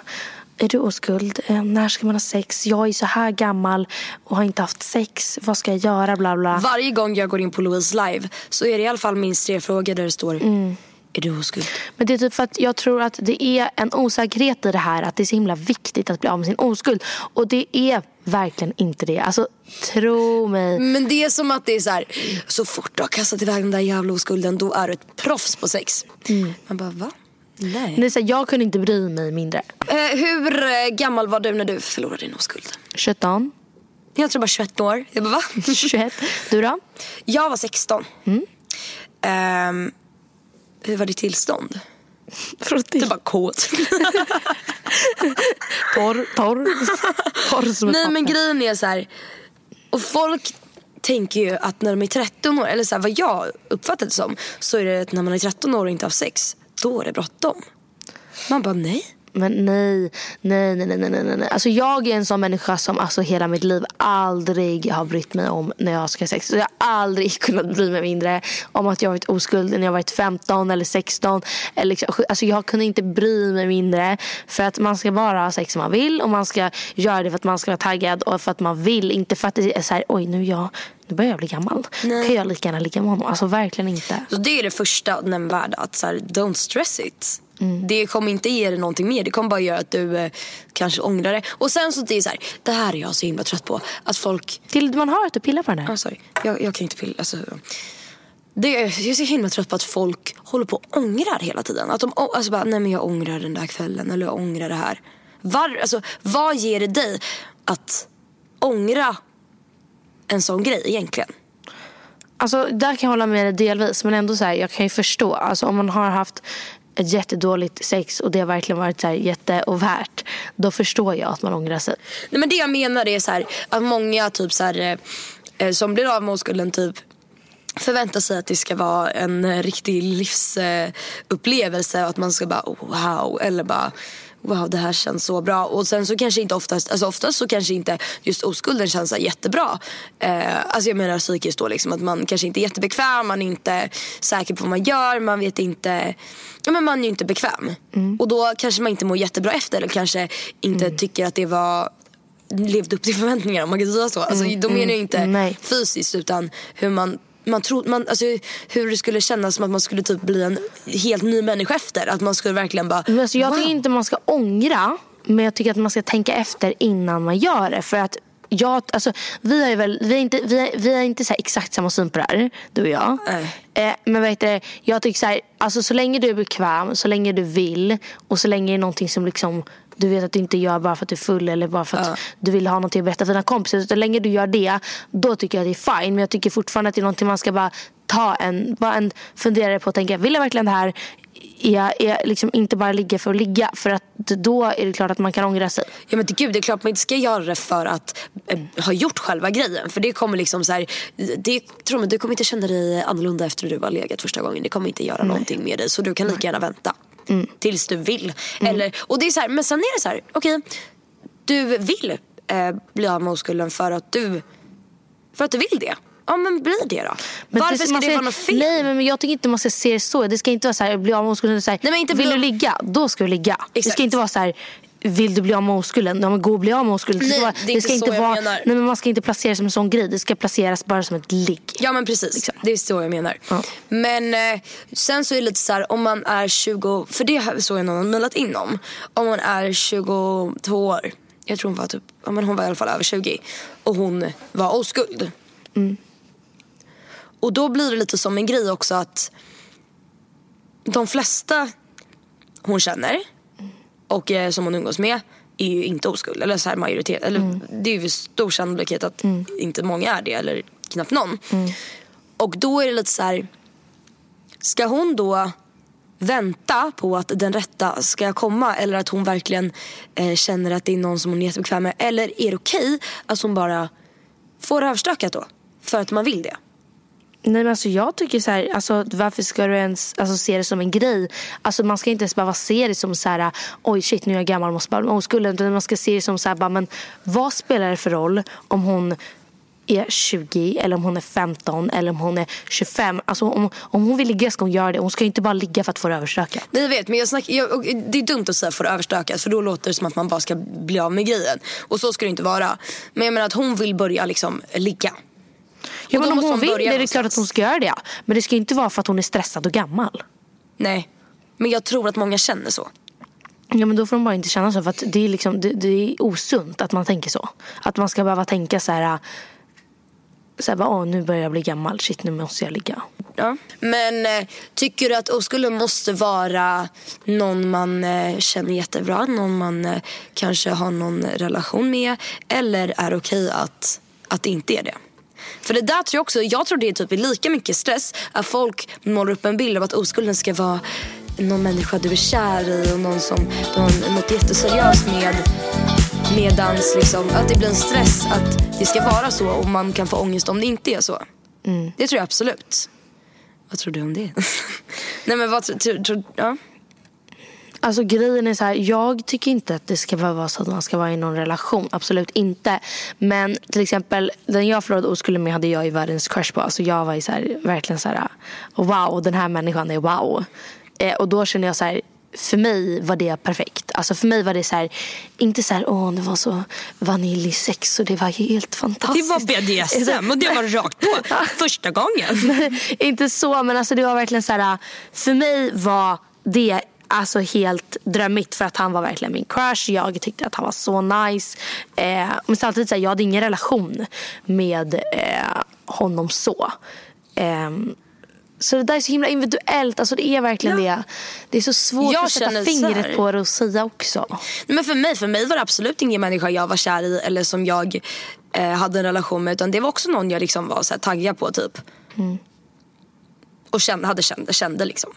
Är du oskuld? Eh, När ska man ha sex? Jag är så här gammal och har inte haft sex. Vad ska jag göra? Bla bla. Varje gång jag går in på Louise live så är det i alla fall minst tre frågor där det står Är du oskuld? Men det är typ för att jag tror att det är en osäkerhet i det här. Att det är så himla viktigt att bli av med sin oskuld. Och det är verkligen inte det. Alltså tro mig. Men det är som att det är så här, så fort du har kastat iväg den där jävla oskulden då är du ett proffs på sex. Man bara va? Nej. Det är så här, jag kunde inte bry mig mindre. Eh, hur eh, gammal var du när du förlorade din oskuld? 17. Jag tror bara 21 år. Jag bara va? 21. Du då? Jag var 16. Mm. Ehm, hur var ditt tillstånd? Frutti. Det var kåt. Torr, torr. torr som Nej men grejen är så här. Och folk tänker ju att när de är 13 år, eller så här, vad jag uppfattar det som, så är det att när man är 13 år och inte har sex, då är det bråttom. Man bara nej. Men nej, nej, nej, nej, nej, nej, nej. Alltså jag är en sån människa som alltså hela mitt liv aldrig har brytt mig om när jag ska ha sex. Så jag har aldrig kunnat bry mig mindre om att jag varit oskuld när jag varit 15 eller 16. Eller liksom, alltså jag kunde inte bry mig mindre. För att man ska bara ha sex som man vill och man ska göra det för att man ska vara taggad och för att man vill. Inte för att det är så här, oj nu, är jag, nu börjar jag bli gammal. Då kan jag lika gärna ligga med honom. Alltså verkligen inte. Så det är det första nämnvärda, att så här, don't stress it. Mm. Det kommer inte ge dig någonting mer. Det kommer bara göra att du eh, kanske ångrar det. Och sen så det är så här, det här är jag så himla trött på. Att folk Till man har att pilla på den här. Ah, sorry. Jag, jag kan inte pilla. Alltså, det, jag är så himla trött på att folk håller på och ångrar hela tiden. Att de alltså bara, nej men jag ångrar den där kvällen eller jag ångrar det här. Var, alltså, vad ger det dig att ångra en sån grej egentligen? Alltså, där kan jag hålla med dig delvis. Men ändå så här, jag kan ju förstå. Alltså, om man har haft ett jättedåligt sex och det har verkligen varit så här. Då förstår jag att man ångrar sig. Nej, men det jag menar är så här, att många typ så här, eh, som blir av med oskulden typ förväntar sig att det ska vara en riktig livsupplevelse och att man ska bara oh, wow eller bara wow det här känns så bra och sen så kanske inte oftast, alltså oftast så kanske inte just oskulden känns så jättebra. Eh, alltså jag menar psykiskt då liksom att man kanske inte är jättebekväm, man är inte säker på vad man gör, man vet inte, ja men man är ju inte bekväm. Och då kanske man inte mår jättebra efter eller kanske inte tycker att det var levde upp till förväntningarna om man kan säga så. Alltså, då menar jag inte nej. fysiskt utan hur man man tror, man, alltså, hur det skulle kännas som att man skulle typ bli en helt ny människa efter. Att man skulle verkligen bara... Men alltså jag wow. tycker inte man ska ångra. Men jag tycker att man ska tänka efter innan man gör det. För att jag, alltså, vi, är väl, vi är inte, vi är, vi är inte så exakt samma syn på det här, du och jag. Eh, men vet du, jag tycker så här, alltså, så länge du är bekväm, så länge du vill och så länge det är någonting som liksom du vet att du inte gör bara för att du är full eller bara för att du vill ha någonting att berätta för dina kompisar. Så länge du gör det, då tycker jag att det är fine. Men jag tycker fortfarande att det är någonting man ska bara ta en, bara en funderare på och tänka, vill jag verkligen det här? Är är liksom inte bara ligga för att ligga? För att då är det klart att man kan ångra sig. Ja men gud, det är klart man inte ska göra det för att eh, ha gjort själva grejen. För det kommer liksom så här, det, tro mig, du kommer inte känna dig annorlunda efter att du har legat första gången. Det kommer inte göra någonting med dig. Så du kan lika gärna vänta. Tills du vill. Eller, och det är så här, men sen är det så här, okej. du vill eh, bli av med oskulden för att du, för att du vill det. Ja men bli det då. Varför ska man det vara något fel? Nej men jag tycker inte man ska se det så. Det ska inte vara så här, bli av med oskulden. Så här, Nej, men inte vill du ligga, då ska du ligga. Det Exakt. ska inte vara så här, vill du bli av med oskulden? Ja men gå och bli av med oskulden. Nej, ska vara, det är inte vara, menar. nej, men man ska inte placera det som en sån grej. Det ska placeras bara som ett ligg. Ja men precis, det är så jag menar. Ja. Men eh, sen så är det lite så här, om man är 20, för det såg jag någon har mejlat in om. Om man är 22 år, jag tror hon var typ, ja men hon var i alla fall över 20 och hon var oskuld. Och då blir det lite som en grej också att de flesta hon känner och eh, som hon umgås med är ju inte oskuld. Eller så här majoritet. Eller det är ju stor sannolikhet att inte många är det. Eller knappt någon. Och då är det lite så här. Ska hon då vänta på att den rätta ska komma eller att hon verkligen eh, känner att det är någon som hon är jättebekväm med? Eller är det okej att hon bara får överstökat då? För att man vill det. Nej men alltså jag tycker så här, alltså varför ska du ens alltså, se det som en grej? Alltså man ska inte ens behöva se det som så här, oj shit nu är jag gammal måste bara bli oskulden. Utan man ska se det som så här, bara, men vad spelar det för roll om hon är 20 eller om hon är 15 eller om hon är 25. Alltså om, om hon vill ligga ska hon göra det. Hon ska ju inte bara ligga för att få det överstökat. Nej jag vet men jag snack, jag, det är dumt att säga få det överstökat för då låter det som att man bara ska bli av med grejen. Och så ska det inte vara. Men jag menar att hon vill börja liksom ligga. Ja, men om hon hon vill det är det klart att hon ska göra det. Men det ska inte vara för att hon är stressad och gammal. Nej. Men jag tror att många känner så. Ja men då får de bara inte känna så för att det är, liksom, det, det är osunt att man tänker så. Att man ska behöva tänka så här. Så här bara, åh nu börjar jag bli gammal, shit nu måste jag ligga. Ja. Men eh, tycker du att oskulden måste vara någon man eh, känner jättebra? Någon man eh, kanske har någon relation med? Eller är det okej att att det inte är det. För det där tror jag också, jag tror det är typ lika mycket stress att folk målar upp en bild av att oskulden ska vara någon människa du är kär i och någon som du har något jätteseriöst med. Medans liksom, att det blir en stress att det ska vara så och man kan få ångest om det inte är så. Det tror jag absolut. Vad tror du om det? Nej men vad tror du? Ja. Alltså grejen är så här, jag tycker inte att det ska vara så att man ska vara i någon relation. Absolut inte. Men till exempel den jag förlorade oskulden med hade jag ju världens crush på. Alltså jag var ju så här, verkligen så här, wow den här människan är wow. Eh, och då känner jag så här, för mig var det perfekt. Alltså för mig var det så här, inte så här, åh det var så vaniljsex och det var helt Det fantastiskt. var BDSM och det var rakt på första gången. inte så, men alltså det var verkligen så här. För mig var det alltså helt drömmigt för att han var verkligen min crush. Jag tyckte att han var så nice. Eh, men samtidigt så här, jag hade ingen relation med eh, honom så. Ehm, så det där är så himla individuellt. Alltså det är verkligen det. Det är så svårt Jag att sätta fingret på det och säga också. Men för mig, för mig var det absolut ingen människa jag var kär i eller som jag eh, hade en relation med. Utan det var också någon jag liksom var så här, taggad på typ. Och kände, hade kände, kände liksom.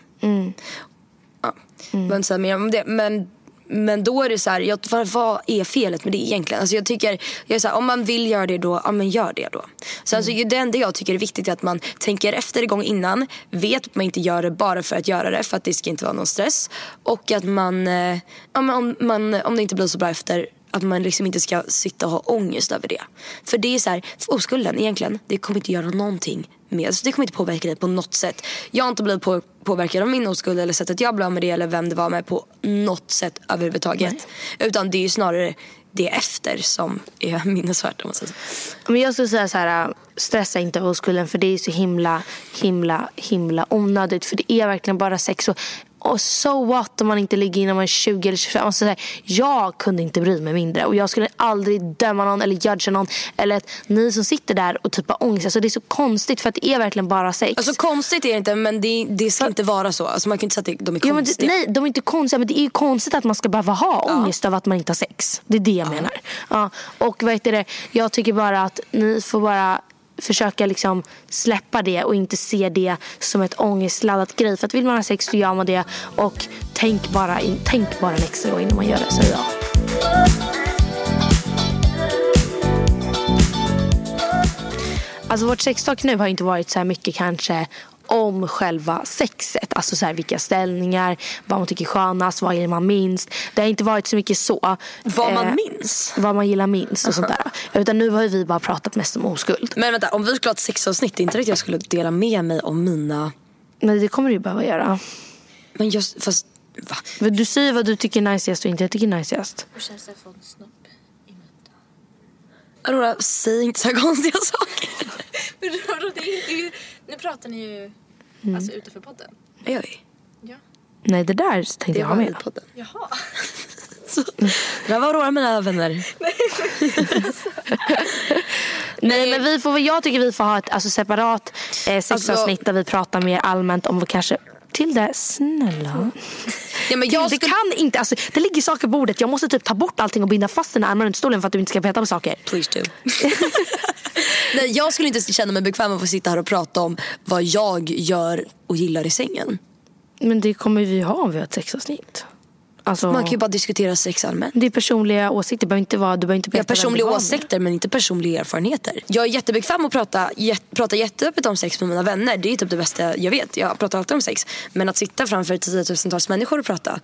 Ja. Men, så här, mer om det. Men, men då är det så här, jag, vad, vad är felet med det egentligen? Alltså jag tycker, jag är så här, om man vill göra det då, ja men gör det då. Sen så det enda jag tycker är viktigt är att man tänker efter en gång innan. Vet att man inte gör det bara för att göra det, för att det ska inte vara någon stress. Och att man, eh, ja, men om, man om det inte blir så bra efter att man liksom inte ska sitta och ha ångest över det. För det är så här, för oskulden egentligen, det kommer inte göra någonting med, alltså det kommer inte påverka dig på något sätt. Jag har inte blivit på, påverkad av min oskuld eller sättet jag blev av med det eller vem det var med på något sätt överhuvudtaget. Utan det är ju snarare det efter som är minnesvärt om man säger så. Men jag skulle säga så här, stressa inte oskulden för det är så himla, himla, himla onödigt. För det är verkligen bara sex. Och, och so what om man inte ligger innan man är 20 eller 25. Alltså, så här, jag kunde inte bry mig mindre. Och jag skulle aldrig döma någon eller judga någon. Eller att ni som sitter där och typ har ångest. Alltså, det är så konstigt för att det är verkligen bara sex. Alltså konstigt är det inte men det, det ska inte vara så. Alltså man kan inte säga att de är Ja, men det, konstiga. nej, de är inte konstiga. Men det är ju konstigt att man ska behöva ha ångest över att man inte har sex. Det är det jag menar. Ja, och vad heter det? Jag tycker bara att ni får bara försöka liksom släppa det och inte se det som ett ångestladdat grej. För att vill man ha sex så gör man det. Och tänk bara, in, tänk bara en extra gång innan man gör det, säger jag. Alltså vårt sextalk nu har inte varit så här mycket kanske om själva sexet. Alltså så här, vilka ställningar, vad man tycker är skönast, vad det man minst. Det har inte varit så mycket så. Vad man Eh, minns. Vad man gillar minst och sånt där. Utan nu har ju vi bara pratat mest om oskuld. Men vänta, om vi skulle ha ett sexavsnitt, det är inte riktigt jag skulle dela med mig om mina... Men det kommer du ju behöva göra. Men just, fast... Va? Men Du säger vad du tycker är najsigast och inte jag tycker är najsigast. Hur känns det att få en snopp i muntan? Aurora, säg inte så här konstiga saker. Men det är inte. Nu pratar ni ju Mm. alltså utanför podden. Gör vi? Ja. Nej det där tänkte Det jag ha med. podden. Jaha. Det här var Aurora mina vänner. Nej men vi får, jag tycker vi får ha ett alltså, separat eh, sexavsnitt där vi pratar mer allmänt om vad kanske till det, snälla. Ja, men jag det skulle... kan inte, alltså, det ligger saker på bordet. Jag måste typ ta bort allting och binda fast dina armar runt stolen för att du inte ska peta på saker. Please do. Nej, jag skulle inte känna mig bekväm med att få sitta här och prata om vad jag gör och gillar i sängen. Men det kommer vi ha om vi har ett sexavsnitt. Alltså, Man kan ju bara diskutera sex allmänt. Det är personliga åsikter. Behöver inte vara, du behöver inte berätta vem personliga åsikter men inte personliga erfarenheter. Jag är jättebekväm att prata, jät, prata jätteöppet om sex med mina vänner. Det är typ det bästa jag vet. Jag pratar alltid om sex. Men att sitta framför tiotusentals människor och prata,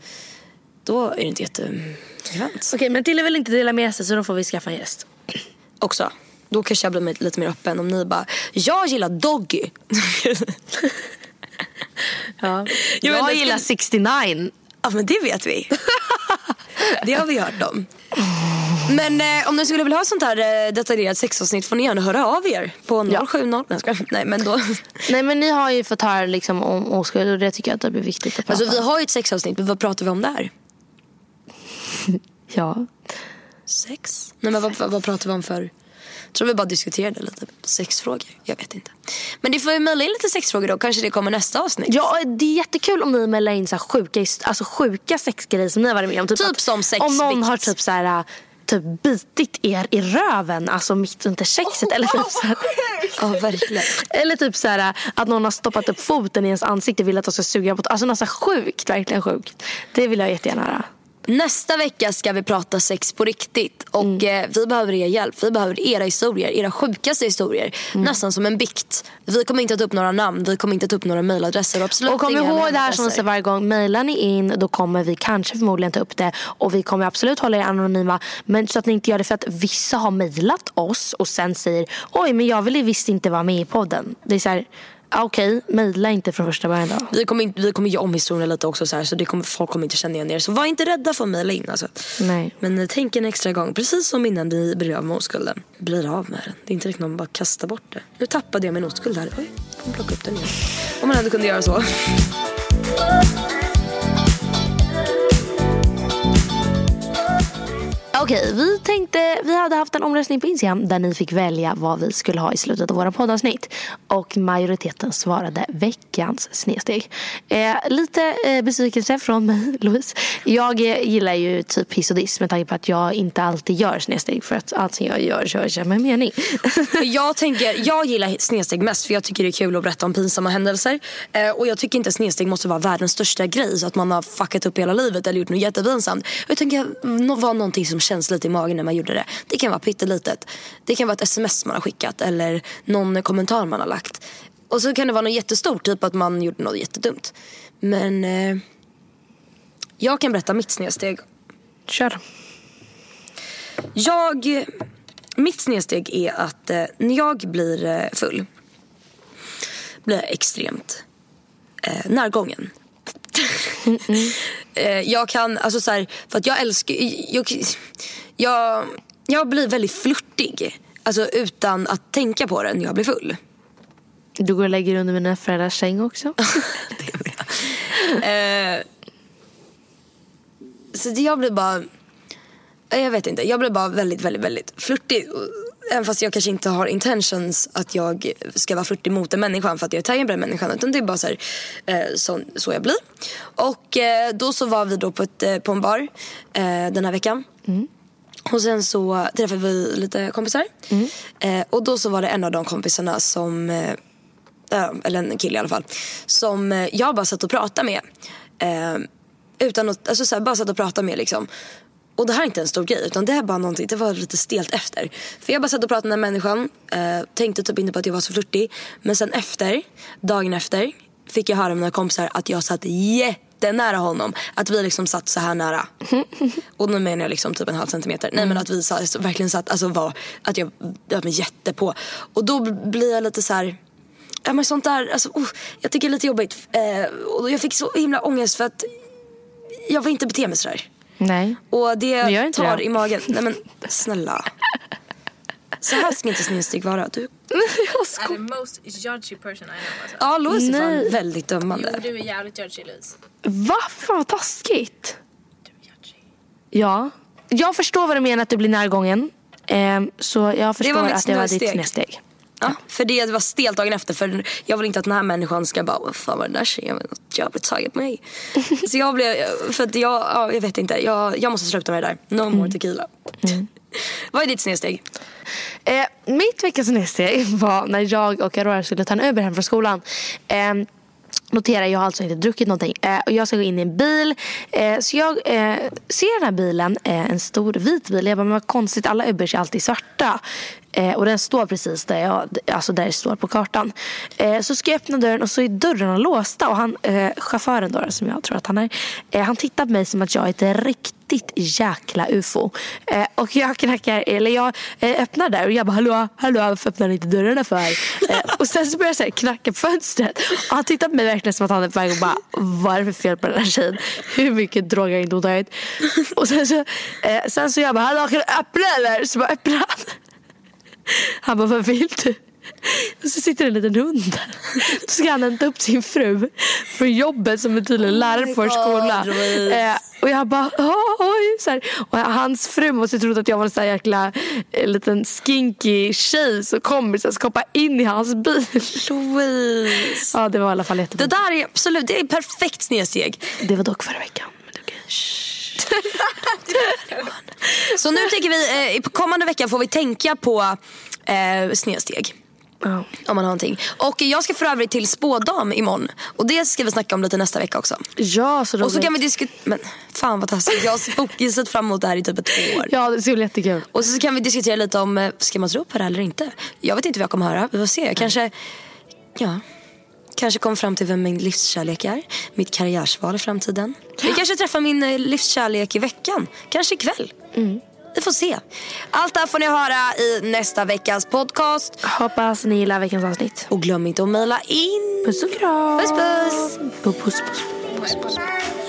då är det inte jättebekvämt. Okej men Tille vill inte dela med sig så då får vi skaffa en gäst. Också. Då kanske jag blir lite mer öppen om ni bara, jag gillar doggy. Ja. Jag Jag, jag gillar skulle- 69. Ja men det vet vi. det har vi hört om. Men eh, om ni skulle vilja ha sånt här eh, detaljerat sexavsnitt får ni gärna höra av er på Ja. 070. Nej, men då. Nej men ni har ju fått höra liksom om oskuld och det tycker jag att det blir viktigt att prata Alltså vi har ju ett sexavsnitt men vad pratar vi om där? Ja. Sex? Nej men vad, vad pratar vi om för? Tror vi bara diskuterade lite sexfrågor. Jag vet inte. Men det får vi mejla in lite sexfrågor då. Kanske det kommer nästa avsnitt. Ja, det är jättekul om ni mejlar in så sjuka, alltså sjuka sexgrejer som ni har varit med om. Typ att som Om någon sexvikt. har typ så här typ bitit er i röven, alltså mitt under sexet. eller typ så här, Ja, verkligen. eller typ så här, att någon har stoppat upp foten i ens ansikte och vill att de ska suga på Alltså något så här sjukt, verkligen sjukt. Det vill jag jättegärna höra. Nästa vecka ska vi prata sex på riktigt. Och Mm. eh, vi behöver er hjälp. Vi behöver era historier. Era sjukaste historier. Mm. Nästan som en bikt. Vi kommer inte att ta upp några namn. Vi kommer inte att ta upp några mejladresser. och Absolut Och kom ihåg det här som säger varje gång. Mailar ni in då kommer vi kanske förmodligen ta upp det. Och vi kommer absolut hålla er anonyma. Men så att ni inte gör det för att vissa har mailat oss och sen säger oj men jag vill ju visst inte vara med i podden. Det är så här, ja, okej, mejla inte från första början då. Vi kommer, vi kommer göra om historien lite också så, här, så det kommer, folk kommer inte känna igen er. Så var inte rädda för att mejla in. Alltså. Nej. Men eh, tänk en extra gång. Precis som innan ni blir av med oskulden. Blir av med den. Det är inte riktigt någon bara kastar bort det. Nu tappade jag min oskuld här. Oj, får plocka upp den igen. Om man ändå kunde göra så. Okej, vi tänkte, vi hade haft en omröstning på Instagram där ni fick välja vad vi skulle ha i slutet av våra poddavsnitt. Och majoriteten svarade veckans snedsteg. Eh, lite eh, besvikelse från mig, Louise. Jag eh, gillar ju typ hiss och diss med tanke på att jag inte alltid gör snedsteg för att allt som jag gör gör jag med mening. Jag, tänker, jag gillar snedsteg mest för jag tycker det är kul att berätta om pinsamma händelser. Eh, och jag tycker inte snedsteg måste vara världens största grej så att man har fuckat upp hela livet eller gjort något jättepinsamt. Jag tänker no, vara någonting som känns lite i magen när man gjorde det. Det kan vara pyttelitet. Det kan vara ett sms man har skickat eller någon kommentar man har lagt. Och så kan det vara något jättestort, typ att man gjorde något jättedumt. Men eh, jag kan berätta mitt snedsteg Kör. jag, mitt snedsteg är att eh, när jag blir eh, full blir jag extremt eh, närgången. eh, jag kan, alltså så här, för att jag älskar, jag, jag, jag blir väldigt flörtig. Alltså utan att tänka på det när jag blir full. Du går och lägger under mina föräldrars säng också. Eh, så jag blir bara, jag vet inte, jag blir bara väldigt, väldigt, väldigt flörtig. Även fast jag kanske inte har intentions att jag ska vara flörtig mot den människan för att jag är taggad på den människan. Utan det är bara så, här, eh, så, så jag blir. Och eh, då så var vi då på, ett, eh, på en bar eh, den här veckan. Och sen så träffade vi lite kompisar. Eh, och då så var det en av de kompisarna som eh, eller en kille i alla fall, som jag bara satt och pratade med. Utan att, alltså så här, bara satt och pratade med liksom. Och det här är inte en stor grej utan det är bara någonting, det var lite stelt efter. För jag bara satt och pratade med den här människan, eh, tänkte typ inte på att jag var så flörtig. Men sen efter, dagen efter, fick jag höra av mina kompisar att jag satt jättenära honom. Att vi liksom satt så här nära. Och nu menar jag liksom typ en halv centimeter. Nej men att vi sa, så verkligen satt, alltså var, att jag, jag var jättepå. Och då blir jag lite så här. Ja men sånt där, alltså, oh, jag tycker det är lite jobbigt. Eh, och jag fick så himla ångest för att jag vill inte bete mig sådär. Nej. Och det gör inte tar det. i magen. Nej men snälla. Så här ska inte snedsteg vara. Du, är the most judgy person I know alltså. ja Louise är Nej. fan väldigt dömande. Jo, du är jävligt judgy Louise. Va? Fan vad taskigt. Du är judgy. Ja. Jag förstår vad du menar att du blir närgången. Ehm, så jag förstår mitt att det var ditt snedsteg. snedsteg. Ja, för det var stelt dagen efter för jag vill inte att den här människan ska bara vad fan var det där tjejen jag blir taggad på mig. så jag blev, för att jag, ja, jag vet inte, jag, jag måste sluta med det där. No more tequila. Vad är ditt snedsteg? Eh, mitt veckans snedsteg var när jag och Aurora skulle ta en Uber hem från skolan. Eh, Notera, jag har alltså inte druckit någonting. Eh, och jag ska gå in i en bil. Eh, så jag eh, ser den här bilen, eh, en stor vit bil. Jag bara, men vad konstigt, alla Ubers är alltid svarta. Eh, och den står precis där, jag, alltså där det står på kartan. Eh, så ska jag öppna dörren och så är dörrarna låsta. Och han, eh, chauffören då, som jag tror att han är. Eh, han tittar på mig som att jag är ett riktigt jäkla ufo. Eh, och jag knackar, eller jag eh, öppnar där och jag bara hallå, hallå varför öppnar ni inte dörrarna för? Eh, och sen så börjar jag så knacka på fönstret. Och han tittar på mig verkligen som att han är på väg och bara vad är det för fel på den här tjejen? Hur mycket droger har inte hon tagit? Och sen så, eh, sen så jag bara hallå kan du öppna eller? Så bara öppnar han. Han bara, vad vill du? Och så sitter det en liten hund där. Då ska han hämta upp sin fru från jobbet som är tydligen lärare på vår skola. Eh, och jag bara, "Åh, oj. Så här. Och hans fru måste trott att jag var en sån här jäkla eh, liten skinky tjej som kommer så här, ska hoppa in i hans bil. Louise. Ja, det var i alla fall Det jättefint. där är absolut, det är perfekt snedsteg. Det var dock förra veckan. Men okej, shh. Så nu tänker vi, eh, kommande vecka får vi tänka på eh, snedsteg. Ja. Om man har någonting. Och jag ska för övrigt till spådam imorgon. Och det ska vi snacka om lite nästa vecka också. Ja, så roligt. Och så kan vi diskutera, men fan vad taskigt. Jag har sett fram emot det här i typ ett år. Ja, det ska bli jättekul. Och så kan vi diskutera lite om, eh, ska man tro på det eller inte? Jag vet inte vad jag kommer höra, vi får se. Jag kanske, ja. Kanske kommer fram till vem min livskärlek är. Mitt karriärsval i framtiden. Vi kanske träffar min eh, livskärlek i veckan. Kanske ikväll. Vi får se. Allt det här får ni höra i nästa veckas podcast. Hoppas ni gillar veckans avsnitt. Och glöm inte att mejla in. Puss och kram. Puss puss. Puss puss. puss. puss, puss.